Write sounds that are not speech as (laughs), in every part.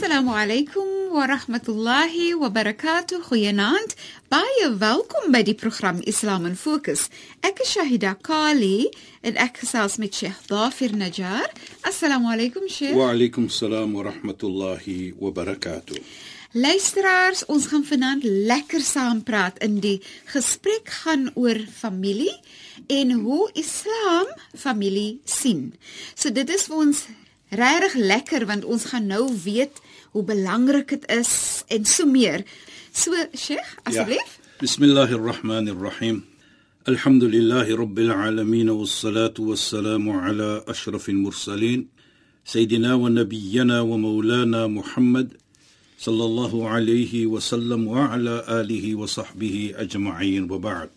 Assalamu alaykum wa rahmatullahi wa barakatuh. Goeienaand. Baie welkom by die program Islam in Fokus. Ek is Shahida Kali en ek gesels met Sheikh Dafir Najjar. Assalamu alaykum Sheikh. Wa alaykum salaam wa rahmatullahi wa barakatuh. Luisteraars, ons gaan vanaand lekker saam praat in die gesprek gaan oor familie en hoe Islam familie sien. So dit is vir ons regtig lekker want ons gaan nou weet hoe belangrik dit is en so meer. So Sheikh, asseblief. Ja. Bismillahirrahmanirrahim. Alhamdulillahi rabbil alamin wassalatu wassalamu ala ashrafil mursalin سيدنا ونبينا ومولانا محمد صلى الله عليه وسلم وعلى آله وصحبه أجمعين وبعد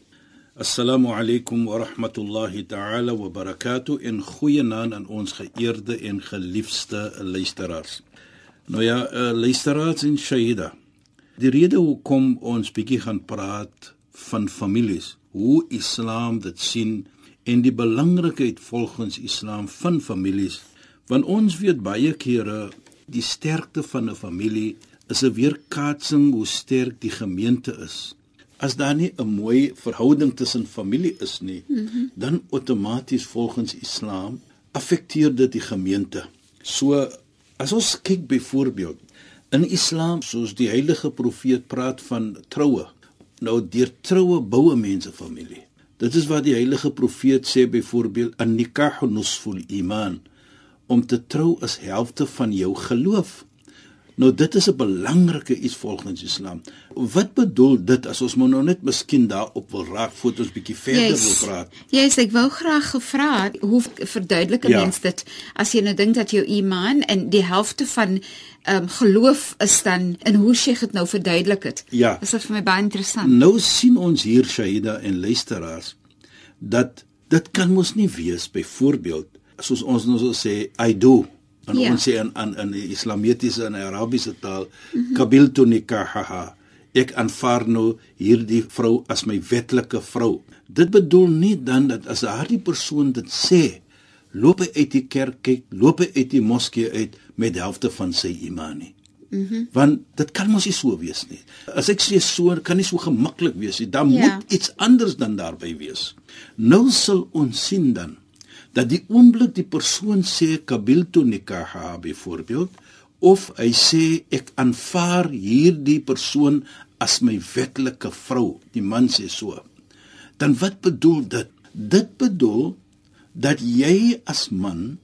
Assalamu alaykum wa rahmatullahi ta'ala wa barakatuh en goeienaand aan ons geëerde en geliefde luisteraars. Nou ja, uh, luisteraars en Shaida. Die rede hoekom ons bietjie gaan praat van families, hoe Islam dit sien en die belangrikheid volgens Islam van families, want ons weet baie kere die sterkte van 'n familie is 'n weerkaatsing hoe sterk die gemeente is as daar nie 'n mooi verhouding tussen familie is nie, mm -hmm. dan outomaties volgens Islam affekteer dit die gemeente. So as ons kyk byvoorbeeld in Islam soos die heilige profeet praat van troue. Nou deur troue boue mense familie. Dit is wat die heilige profeet sê byvoorbeeld an nikahu nusful iman om te trou is helfte van jou geloof. Nou dit is 'n belangrike iets volgens Islam. Wat bedoel dit as ons nou net miskien daarop wil raak voor ons bietjie verder yes. wil praat? Ja, yes, ek wou graag gevra hoe verduidelik 'n ja. mens dit as jy nou dink dat jou iman en die helfte van ehm um, geloof is dan en hoe sê dit nou verduidelik dit? Ja. Dis vir my baie interessant. Nou sien ons hier Shaida en luisteraars dat dit kan mos nie wees byvoorbeeld soos ons nou sê I do en ja. ons sê in in in die islamitiese en arabiese taal mm -hmm. qabiltu nikahaha ek aanvaar nou hierdie vrou as my wetlike vrou dit bedoel nie dan dat as daardie persoon dit sê loop hy uit die kerk kyk loop hy uit die moskee uit met helfte van sy iman nie Mm -hmm. Want dit kan mos nie so wees nie. As ek sê so, kan nie so gemaklik wees nie. Dan ja. moet iets anders dan daarby wees. Nou sal ons sien dan dat die oomblik die persoon sê kabiltu nikaha byvoorbeeld of hy sê ek aanvaar hierdie persoon as my wetlike vrou. Die man sê so. Dan wat bedoel dit? Dit bedoel dat jy as man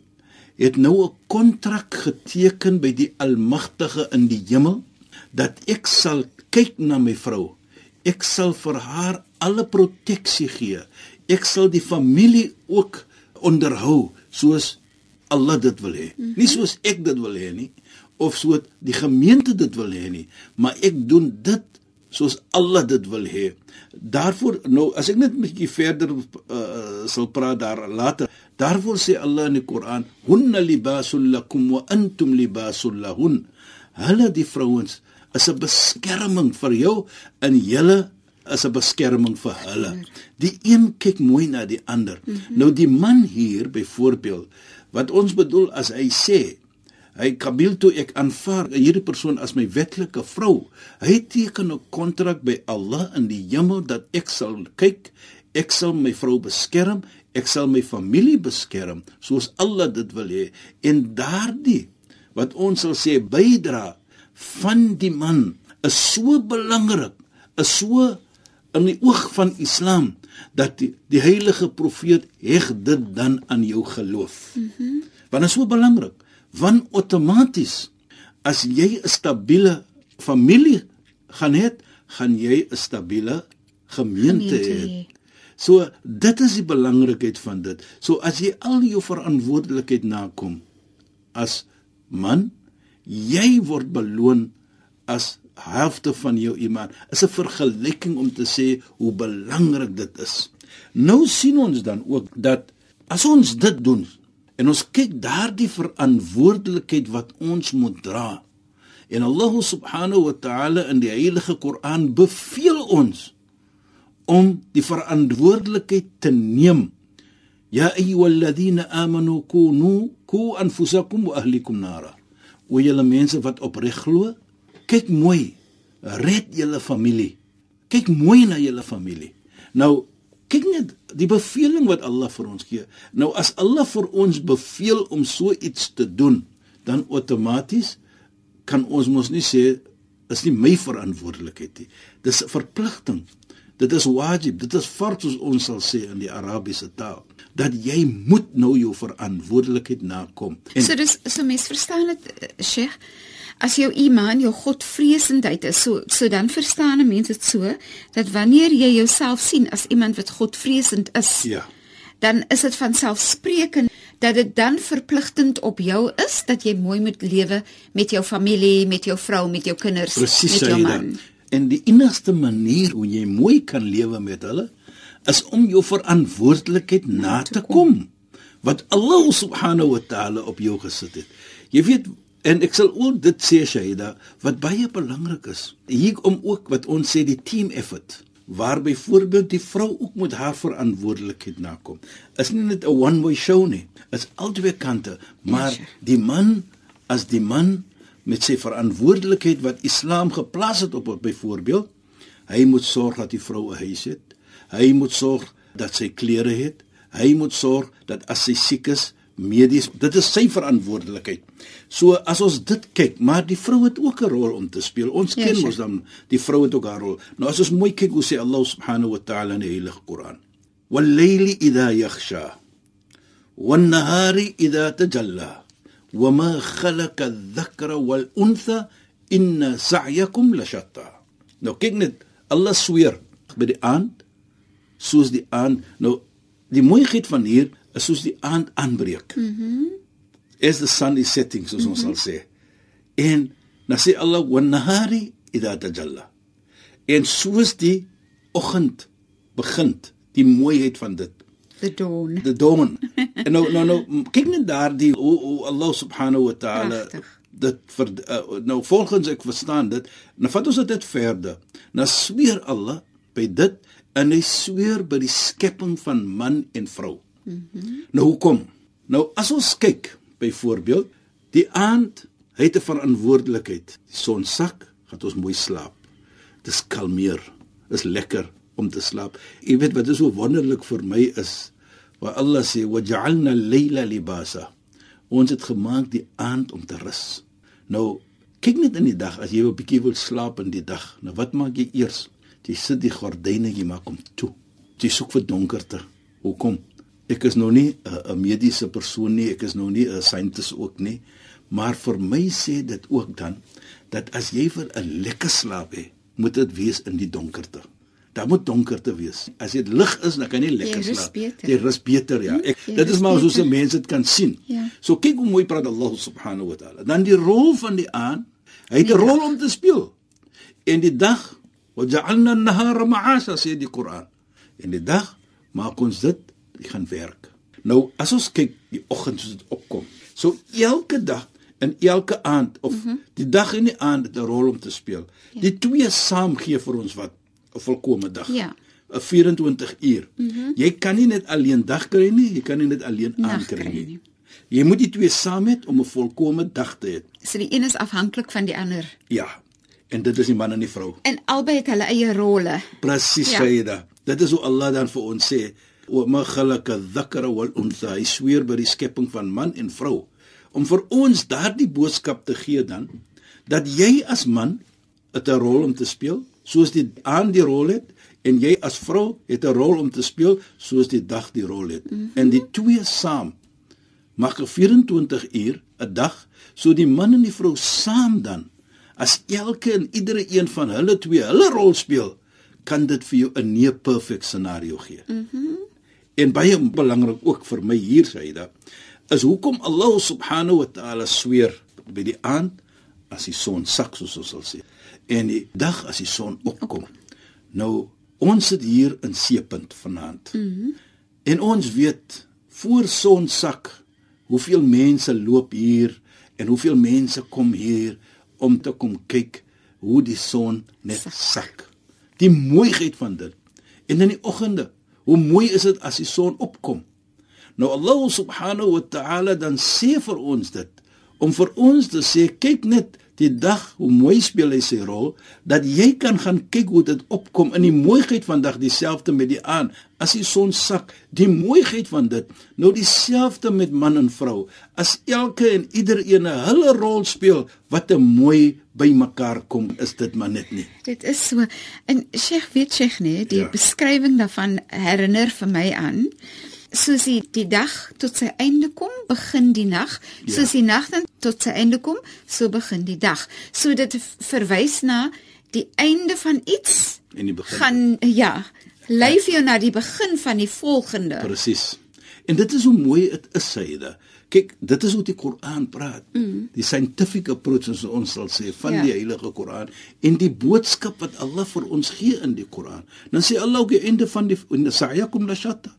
het nou 'n kontrak geteken by die almagtige in die hemel dat ek sal kyk na my vrou. Ek sal vir haar alle proteksie gee. Ek sal die familie ook onderhou soos Allah dit wil hê. Mm -hmm. Nie soos ek dit wil hê nie of so die gemeente dit wil hê nie, maar ek doen dit soos Allah dit wil hê. Daarvoor nou as ek net 'n bietjie verder uh, sal praat daar later. Daarvoor sê Allah in die Koran: "Hunna libasul lakum wa antum libasul lahun." Hulle die vrouens is 'n beskerming vir jou en julle is 'n beskerming vir hulle. Die een kyk mooi na die ander. Mm -hmm. Nou die man hier byvoorbeeld wat ons bedoel as hy sê hy kabil toe ek aanvaar hierdie persoon as my wetlike vrou. Hy teken 'n kontrak by Allah in die hemel dat ek sal kyk, ek sal my vrou beskerm, ek sal my familie beskerm soos Allah dit wil hê. En daardie wat ons sal sê bydra van die man is so belangrik, is so in die oog van Islam dat die, die heilige profeet heg dit dan aan jou geloof. Mhm. Mm want dit is so belangrik. Want outomaties as jy 'n stabiele familie gaan hê, gaan jy 'n stabiele gemeente, Gemeente hê. So dit is die belangrikheid van dit. So as jy al jou verantwoordelikheid nakom as man, jy word beloon as helfte van jou iman. Is 'n vergelyking om te sê hoe belangrik dit is. Nou sien ons dan ook dat as ons dit doen en ons kyk daardie verantwoordelikheid wat ons moet dra. En Allah subhanahu wa ta'ala in die heilige Koran beveel ons om die verantwoordelikheid te neem. Ya ayyuhalladhina amanu kunu ku anfusakum wa ahlikum nara. O julle mense wat opreg glo, kyk mooi, red julle familie. Kyk mooi na julle familie. Nou kyk net die beveling wat Allah vir ons gee. Nou as Allah vir ons beveel om so iets te doen, dan outomaties kan ons mos nie sê is nie my verantwoordelikheid nie. Dis 'n verpligting. Dit is wajib, dit is fard soos ons sal sê in die Arabiese taal dat jy moet nou jou verantwoordelikheid nakom. En so dis so mens verstaan dit eh, Sheikh as jou iman jou godvreesendheid is so so dan verstaan 'n mens dit so dat wanneer jy jouself sien as iemand wat godvreesend is ja, dan is dit van selfsprekend dat dit dan verpligtend op jou is dat jy mooi moet lewe met jou familie, met jou vrou, met jou kinders, presies met jou man. dit. En die enigste manier hoe jy mooi kan lewe met hulle is om jou verantwoordelikheid na te kom wat Allah subhanahu wa ta'ala op jou gesit het. Jy weet en ek sal ook dit sê Shaida wat baie belangrik is. Hier om ook wat ons sê die team effort waar byvoorbeeld die vrou ook moet haar verantwoordelikheid nakom. Is nie net 'n one way show nie. Is albei kante, maar die man as die man met sy verantwoordelikheid wat Islam geplaas het op hom byvoorbeeld, hy moet sorg dat die vrou 'n huis het. Hy moet sorg dat sy klere het. Hy moet sorg dat as sy siek is, medies, dit is sy verantwoordelikheid. So as ons dit kyk, maar die vrou het ook 'n rol om te speel. Ons Ja, ken sure. mos dan die vrou het ook haar rol. Nou as ons mooi kyk hoe sê Allah subhanahu wa ta'ala in die heilige Koran. Wal-layli idha yakhsha wan-nahari idha tajalla wama khalaqa adh-dhakara wal-untha inna sa'yakum lashatta. Nou kyk net, Allah sweer by die aand soos die aand. Nou die mooiheid van hier is soos die aand aanbreek. Mhm. As the sun is setting soos mm -hmm. ons sal sê. En dan sê Allah wan-nahari idha tajalla. En soos die oggend begin, die mooiheid van dit The dawn. the dawn. en nou nou nou kyk net daardie hoe, hoe Allah subhanahu wa ta'ala dit vir uh, nou volgens ek verstaan dit nou vat ons dit verder nou sweer Allah by dit en hy sweer by die skepping van man en vrou mm -hmm. nou hoekom? Nou as ons kyk byvoorbeeld die aand hy het 'n verantwoordelikheid. Die son sak gaan ons mooi slaap. Dis kalmeer. Is lekker om te slaap. Jy weet wat is so wonderlik vir my is waar Allah sê waja'alna al-layla libasa. Ons het gemaak die aand om te rus. Nou kyk net in die dag as jy 'n bietjie wil slaap in die dag nou wat maak jy eers? Jy sit die gordyne jy maak hom toe. Jy soek vir donkerte. Hoekom ek is nou nie 'n 'n mediese persoon nie ek is nou nie 'n scientist ook nie maar vir my sê dit ook dan dat as jy vir 'n lekker slaap hê moet dit wees in die donkerte. Daar moet donkerte wees. As dit lig is dan kan jy lekker Jy slaap. beter. jy rus beter ja. Ek, Jy dit is maar soos beter. mense dit kan sien. Ja. so kyk hoe mooi praat Allah subhanahu wa taala. Dan die rol van die aan hy het 'n rol om te speel. En die dag waja'alna an-nahara ma'asha sê die Koran. En die dag maak ons dit jy gaan werk nou as ons kyk die oggend soos dit opkom so elke dag en elke aand of mm. -hmm. die dag en die aand het 'n rol om te speel ja. die twee saam gee vir ons wat 'n volkomme dag Ja. 'n 24 uur. Mm -hmm. Jy kan nie net alleen dag kry nie, jy kan nie net alleen aand kry nie. nie. Jy moet die twee saam hê om 'n volkomme dag te hê. So die een is afhanklik van die ander. Ja. En dit is die man en die vrou. En albei het hulle eie rolle. Presies, Ja. Sayyida. Dit is hoe Allah dan vir ons sê, "Wa ma khalaqa dhakara wal untha." Hy sweer by die skepping van man en vrou om vir ons daardie boodskap te gee dan dat jy as man 'n rol om te speel, soos die aand die rol het en jy as vrou het 'n rol om te speel soos die dag die rol het. Mm -hmm. En die twee saam maak 'n 24 uur 'n dag, so die man en die vrou saam dan as elke en iedere een van hulle twee hulle rol speel, kan dit vir jou 'n nie perfek scenario gee. Mhm. Mm en baie belangrik ook vir my hier dit is hoekom Allah subhanahu wa ta'ala sweer by die aand as die son sak soos ons sal sê en die dag as die son opkom. Nou ons sit hier in Seepunt vanaand. Mm en ons weet voor son sak hoeveel mense loop hier en hoeveel mense kom hier om te kom kyk hoe die son net sak. Die mooiheid van dit. En in die oggende, hoe mooi is dit as die son opkom. Nou Allah subhanahu wa ta'ala dan sê vir ons dit om vir ons te sê kyk net die dag hoe mooi speel hy sy rol dat jy kan gaan kyk hoe dit opkom in die mooiheid van dag dieselfde met die aan as die son sak die mooiheid van dit. Nou dieselfde met man en vrou. As elke en ieder een hulle rol speel wat 'n mooi by mekaar kom is dit maar net nie. Dit is so. En Sheikh weet Sheikh nee die ja. beskrywing daarvan herinner vir my aan soos die, die dag tot sy einde kom, begin die nag. Ja. Soos die nag dan tot sy einde kom, so begin die dag. So dit verwys na die einde van iets en die begin. Gaan ja, lei vir jou na die begin van die volgende. Presies. En dit is hoe mooi dit is, Saida. Kyk, dit is hoe die Koran praat. Mm. Die scientific approach as ons sal sê van ja. die Heilige Koran en die boodskap wat Allah vir ons gee in die Koran. Dan sê Allah ook die einde van die sa'yakum la shatta.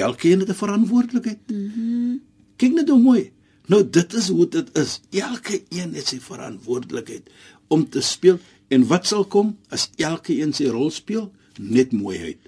Elkeen het 'n verantwoordelikheid. Mm Kyk net hoe mooi. Nou dit is hoe dit is. Elke een het sy verantwoordelikheid om te speel en wat sal kom as elke een sy rol speel? Net mooiheid.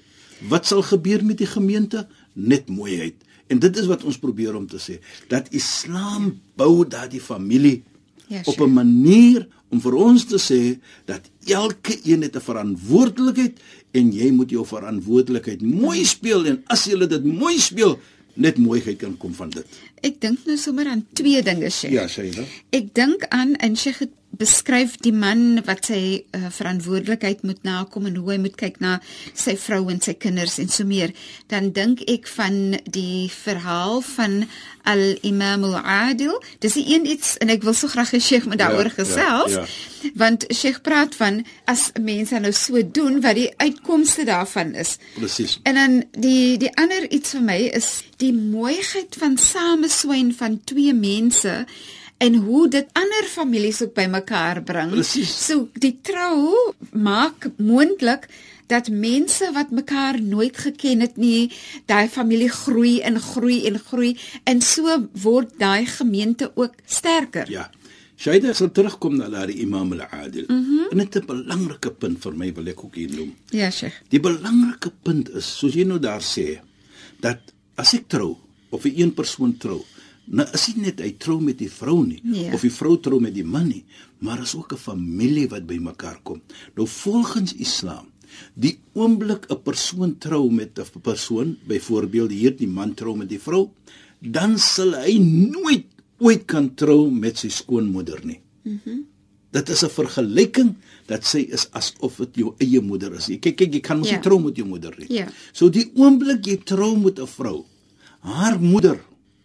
Wat sal gebeur met die gemeente? Net mooiheid. En dit is wat ons probeer om te sê dat Islam bou daardie familie ja, op 'n manier om vir ons te sê dat elke een het 'n verantwoordelikheid en jy moet jou verantwoordelikheid mooi speel en as jy dit mooi speel net mooiheid kan kom van dit. Ek dink nou sommer aan twee dinge sê. Ja, sê jy. Ek dink aan en sy beskryf die man wat sy uh, verantwoordelikheid moet nakom en hoe hy moet kyk na sy vrou en sy kinders en so meer. Dan dink ek van die verhaal van al-Imam al-Adil. Dis een iets en ek wil so graag 'n Sheikh met daaroor ja, gesels. Ja, ja. Want Sheikh praat van as mense nou so doen wat die uitkomste daarvan is. Presies. En dan die die ander iets vir my is die mooiheid van sameswyn van twee mense en hoe dit ander families ook bymekaar bring. Precies. So die trou maak moontlik dat mense wat mekaar nooit geken het nie, daai familie groei en groei en groei en so word daai gemeente ook sterker. Ja. Shaida sal terugkom na daai Imam al-Adil. Mm -hmm. En dit 'n belangrike punt vir my wil ek ook hier noem. Ja, Sheikh. Die belangrike punt is, soos jy nou daar sê, dat as ek trou of 'n een persoon trou, nou is dit net hy trou met die vrou nie ja. of die vrou trou met die man nie, maar is ook 'n familie wat bymekaar kom. Nou volgens Islam Die oomblik 'n persoon trou met 'n persoon, byvoorbeeld hier die man trou met die vrou, dan sal hy nooit ooit kan trou met sy skoonmoeder nie. Mhm. Mm dit is 'n vergelyking dat sy is asof dit jou eie moeder is. Kyk kyk jy kan mos ja. nie trou met jou moeder nie. Ja. So die oomblik jy trou met 'n vrou, haar moeder,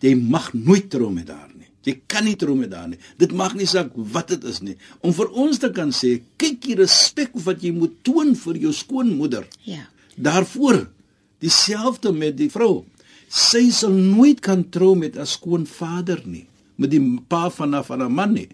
jy mag nooit trou met haar. Jy kan nie trou met haar nie. Dit mag nie saak wat dit is nie. Om vir ons te kan sê, kyk hier respek wat jy moet toon vir jou skoonmoeder. Ja. Daarvoor dieselfde met die vrou. Sy sal nooit kan trou met 'n skoonvader nie, met die pa van 'n van 'n man nie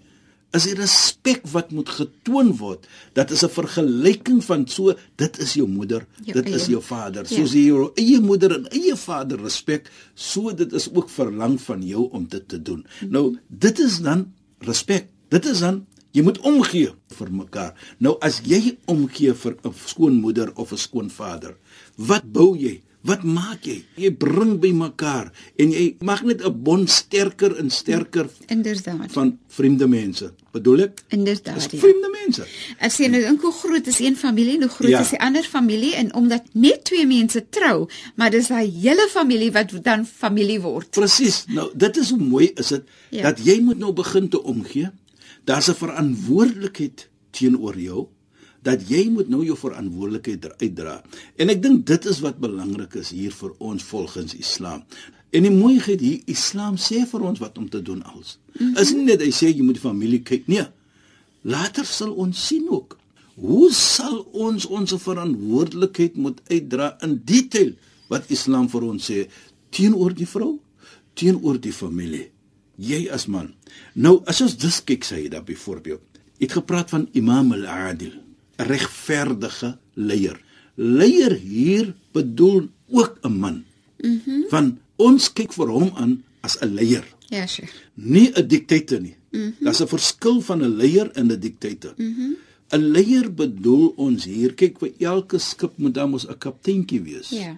is die respek wat moet getoon word. Dat is 'n vergelyking van so dit is jou moeder, jou dit eie. is jou vader. Ja. Soos jy jou eie moeder en eie vader respek, so dit is ook verlang van jou om dit te doen. Mm -hmm. Nou, dit is dan respek. Dit is dan jy moet omgee vir mekaar. Nou as jy omgee vir 'n skoonmoeder of 'n skoonvader, wat bou jy? Wat maak jy? Jy bring by mekaar en jy maak net 'n bond sterker en sterker inderdaad van vreemde mense. Bedoel ek? Inderdaad. Ja. Vreemde mense. As jy nou dink hoe groot is een familie, hoe groot ja. is die ander familie en omdat net twee mense trou, maar dis daai hele familie wat dan familie word. Presies. Nou dit is hoe mooi is dit ja. dat jy moet nou begin te omgee. Daar's 'n verantwoordelikheid teenoor jou dat jy moet nou jou verantwoordelikheid uitdra. En ek dink dit is wat belangrik is hier vir ons volgens Islam. En die mooiheid hier Islam sê vir ons wat om te doen als. Mm -hmm. Is nie net hy sê jy moet die familie kyk nie. Later sal ons sien ook Hoe sal ons ons verantwoordelikheid moet uitdra in detail wat Islam vir ons sê teenoor die vrou, teenoor die familie? Jy as man. Nou as ons dis kyk sê daar byvoorbeeld. Het gepraat van Imam al-Adil, regverdige leier. Leier hier bedoel ook 'n man. Mhm. Mm van ons kyk vir hom aan as 'n leier. Ja, sure. Nie 'n diktator nie. Mm -hmm. Daar's 'n verskil van 'n leier en 'n diktator. Mhm. Mm 'n Leier bedoel ons hier kyk vir elke skip moet dan mos 'n kapteintjie wees. Ja.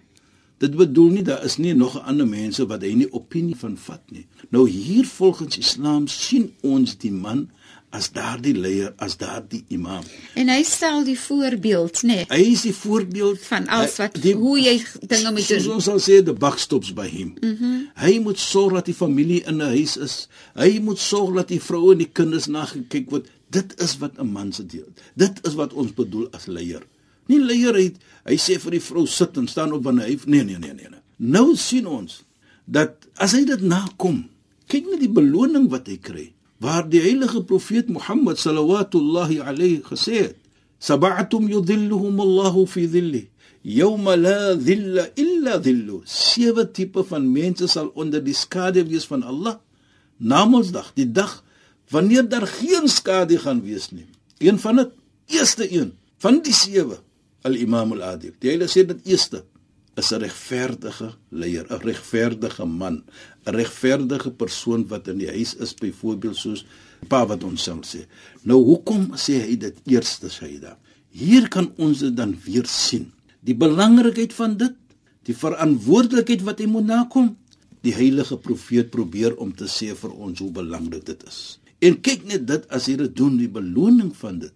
Dit bedoel nie daar is nie nog ander mense wat hy nie opinie van vat nie. Nou hier volgens Islam sien ons die man as daardie leier, as daardie imam. En hy stel die voorbeeld, nê? Nee, hy is die voorbeeld van alles wat die, hoe jy dinge moet doen. Ons sal sê the buck stops by him. Mm -hmm. Hy moet sorg dat die familie in 'n huis is. Hy moet sorg dat die vroue en die kinders na gekyk word. Dit is wat 'n man se deel. Dit is wat ons bedoel as leier. Nie leier hy hy sê vir die vrou sit en staan op wanneer hy nee nee nee nee. nee. Nou sien ons dat as hy dit nakom, kyk net die beloning wat hy kry waar die heilige profeet Mohammed sallallahu alayhi gesê het sab'atum yudhilluhum Allah fi dhilli yawma la dhilla illa dhillu. Sewe tipe van mense sal onder die skadu wees van Allah namensdag die dag wanneer daar geen skadu gaan wees nie. Een van dit eerste een van die sewe al imam al adil die hele sê dit eerste is 'n regverdige leier, 'n regverdige man, 'n regverdige persoon wat in die huis is byvoorbeeld soos pa wat ons sal sê. Nou hoekom sê hy dit eerste Saida? Hier kan ons dit dan weer sien. Die belangrikheid van dit, die verantwoordelikheid wat hy moet nakom. Die heilige profeet probeer om te sê vir ons hoe belangrik dit is. En kyk net dit as hy dit doen, die beloning van dit.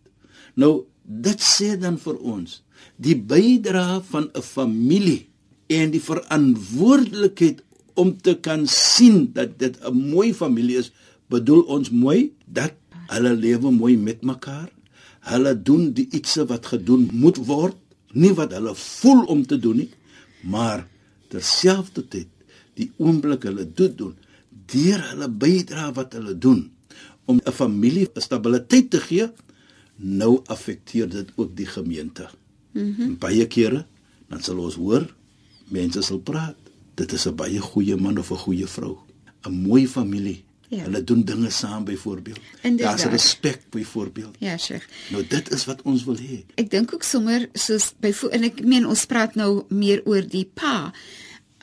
Nou dit sê dan vir ons die bydrae van 'n familie en die verantwoordelikheid om te kan sien dat dit 'n mooi familie is, bedoel ons mooi dat hulle lewe mooi met mekaar. Hulle doen die ietsie wat gedoen moet word, nie wat hulle voel om te doen nie, maar terselfdertyd die oomblik hulle dit doen, deur hulle bydrae wat hulle doen om 'n familie stabiliteit te gee, nou affekteer dit ook die gemeente. Mm baie kere dan sal ons hoor mense sal praat. Dit is 'n baie goeie man of 'n goeie vrou. 'n Mooi familie. Ja. Hulle doen dinge saam byvoorbeeld. Daar's respek byvoorbeeld. Ja, Sheikh. Nou dit is wat ons wil hê. Ek dink ook sommer soos byvoorbeeld en ek meen ons praat nou meer oor die pa.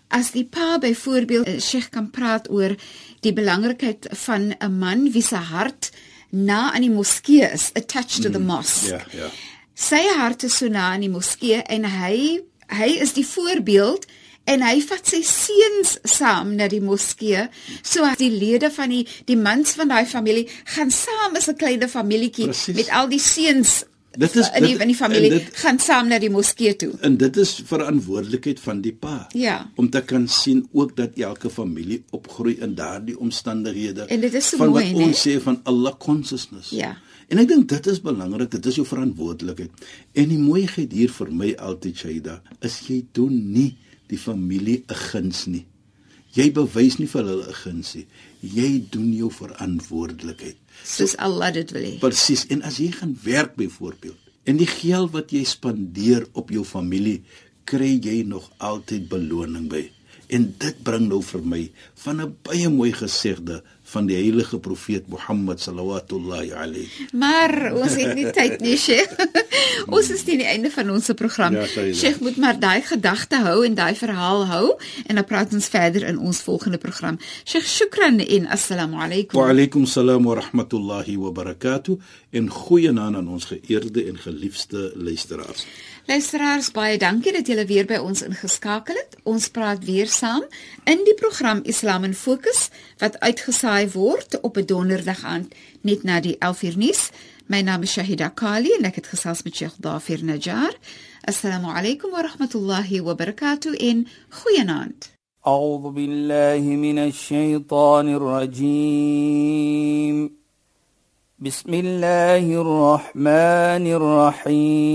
As die pa byvoorbeeld eh, Sheikh kan praat oor die belangrikheid van 'n man wie se hart na aan die moskee is, attached to the mm. mosque. Ja, ja. Sy hart is so na aan die moskee en hy hy is die voorbeeld en hy vat sy seuns saam na die moskee. So as die lede van die die mans van daai familie gaan saam as 'n klein familietjie met al die seuns Dit is in die, in die familie dit, gaan saam na die moskee toe. En dit is verantwoordelikheid van die pa. Ja. Om te kan sien ook dat elke familie opgroei in daardie omstandighede. En dit is so van mooi, wat ons sê van Allah consciousness. Ja. En ek dink dit is belangrik, dit is jou verantwoordelikheid. En die mooiheid hier vir my altyd Shaida, is jy doen nie die familie 'n guns nie. Jy bewys nie vir hulle 'n guns nie. Jy doen jou verantwoordelikheid soos Allah dit wil hê. Presies. En as jy gaan werk byvoorbeeld en die geld wat jy spandeer op jou familie, kry jy nog altyd beloning by. En dit bring nou vir my van 'n baie mooi gesegde van die heilige profeet Mohammed sallallahu alayhi. Maar ons het nie tyd nie, Sheikh. (laughs) ons is teen die einde van ons program. Ja, Sheikh moet maar daai gedagte hou en daai verhaal hou en dan praat ons verder in ons volgende program. Sheikh, shukran en assalamu alaykum. Wa alaykum salaam wa rahmatullahi wa barakatuh. En goeienaand aan ons geëerde en geliefde luisteraars. Luisteraars, baie dankie dat julle weer by ons ingeskakel het. Ons praat weer saam in die program Islam in Fokus wat uitgesaai word op 'n donderdag aand net na die 11uur nuus. My naam is Shahida Kali en ek het gesels met Sheikh Dafir Najjar. Assalamu alaykum wa rahmatullahi wa barakatuh in goeienaand. A'udhu billahi minash shaitaanir rajiim. بسم الله الرحمن الرحيم